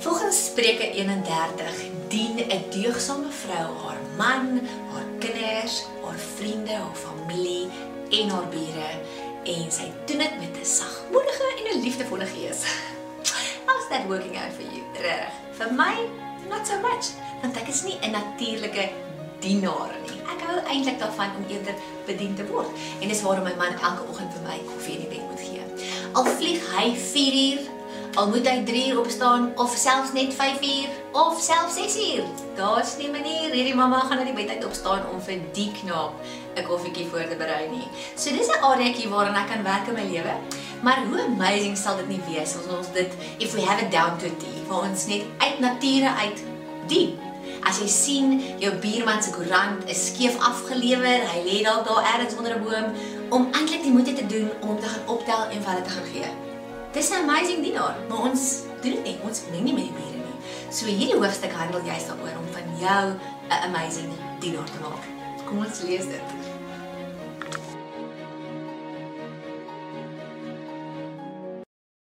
Volgens Spreuke 31 dien 'n deegsame vrou haar man, haar kinders, haar vriende, haar familie en haar bure en sy doen dit met 'n sagmoedige en 'n liefdevolle gees. How's that working out for you? Reg. Vir my not so much, want ek is nie 'n natuurlike dienaar nie. Ek hou eintlik daarvan om eerder bedien te word. En dis waarom my man elke oggend vir my koffie in die bed moet gee. Al vlieg hy 4 uur, al moet hy 3 uur opstaan of selfs net 5 uur of selfs 6 uur. Daar's nie manier hierdie mamma gaan uit die bed uit opstaan om vir die knaap 'n koffietjie voor te berei nie. So dis 'n areaetjie waaraan ek kan werk in my lewe. Maar hoe amazing sal dit nie wees as ons dit if we have it down to a T, waar ons net uit nature uit dien. As jy sien jou buurman se koerant is skeef afgelewer, hy lê dalk daar ergens onder 'n boom om eintlik die moeite te doen om te gaan optel en vir hulle te gaan gee. Dis 'n amazing dienaar, maar ons doen dit nie, ons meng nie met die bure nie. So hierdie hoofstuk handel juist daaroor om van jou 'n amazing dienaar te maak. Kom ons lees dit.